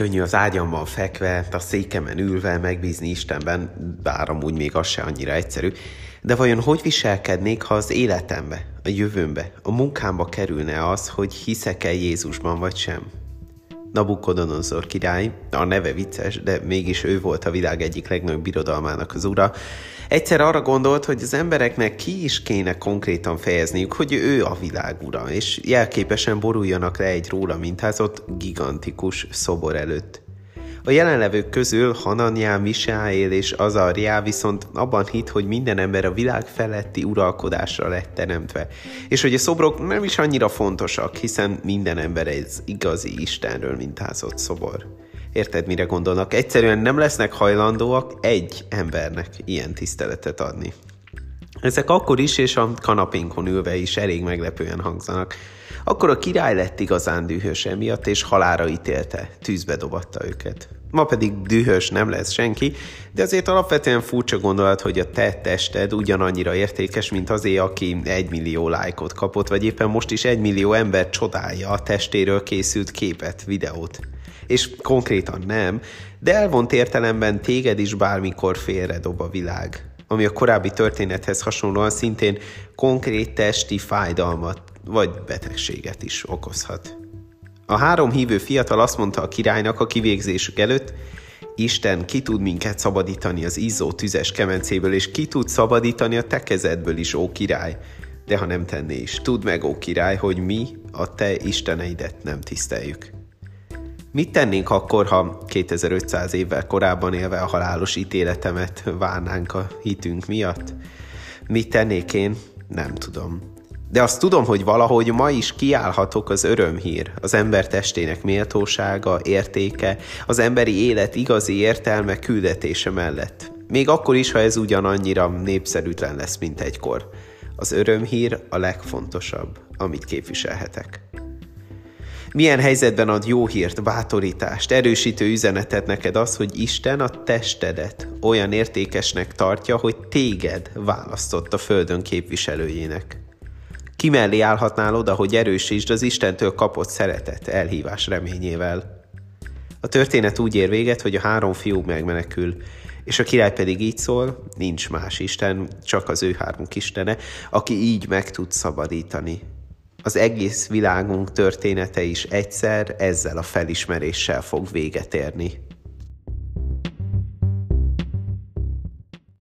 Könnyű az ágyamban fekve, a székemen ülve megbízni Istenben, bár amúgy még az se annyira egyszerű. De vajon hogy viselkednék, ha az életembe, a jövőmbe, a munkámba kerülne az, hogy hiszek-e Jézusban vagy sem? Nabukodonozor király, a neve vicces, de mégis ő volt a világ egyik legnagyobb birodalmának az ura, egyszer arra gondolt, hogy az embereknek ki is kéne konkrétan fejezniük, hogy ő a világ ura, és jelképesen boruljanak le egy róla mintázott gigantikus szobor előtt. A jelenlevők közül Hananyá, Misáél és Azarjá viszont abban hit, hogy minden ember a világ feletti uralkodásra lett teremtve, és hogy a szobrok nem is annyira fontosak, hiszen minden ember egy igazi Istenről mintázott szobor. Érted, mire gondolnak? Egyszerűen nem lesznek hajlandóak egy embernek ilyen tiszteletet adni. Ezek akkor is, és a kanapénkon ülve is elég meglepően hangzanak. Akkor a király lett igazán dühös emiatt, és halára ítélte, tűzbe dobatta őket. Ma pedig dühös nem lesz senki, de azért alapvetően furcsa gondolat, hogy a te tested ugyanannyira értékes, mint azé, aki egy millió lájkot kapott, vagy éppen most is egy millió ember csodálja a testéről készült képet, videót. És konkrétan nem, de elvont értelemben téged is bármikor félredob a világ ami a korábbi történethez hasonlóan szintén konkrét testi fájdalmat vagy betegséget is okozhat. A három hívő fiatal azt mondta a királynak a kivégzésük előtt, Isten ki tud minket szabadítani az izzó tüzes kemencéből, és ki tud szabadítani a te kezedből is, ó király. De ha nem tenné is, tudd meg, ó király, hogy mi a te isteneidet nem tiszteljük. Mit tennénk akkor, ha 2500 évvel korábban élve a halálos ítéletemet várnánk a hitünk miatt? Mit tennék én? Nem tudom. De azt tudom, hogy valahogy ma is kiállhatok az örömhír, az ember testének méltósága, értéke, az emberi élet igazi értelme, küldetése mellett. Még akkor is, ha ez ugyanannyira népszerűtlen lesz, mint egykor. Az örömhír a legfontosabb, amit képviselhetek. Milyen helyzetben ad jó hírt, bátorítást, erősítő üzenetet neked az, hogy Isten a testedet olyan értékesnek tartja, hogy téged választott a földön képviselőjének. Ki mellé állhatnál oda, hogy erősítsd az Istentől kapott szeretet, elhívás reményével. A történet úgy ér véget, hogy a három fiú megmenekül, és a király pedig így szól, nincs más Isten, csak az ő hármuk Istene, aki így meg tud szabadítani. Az egész világunk története is egyszer ezzel a felismeréssel fog véget érni.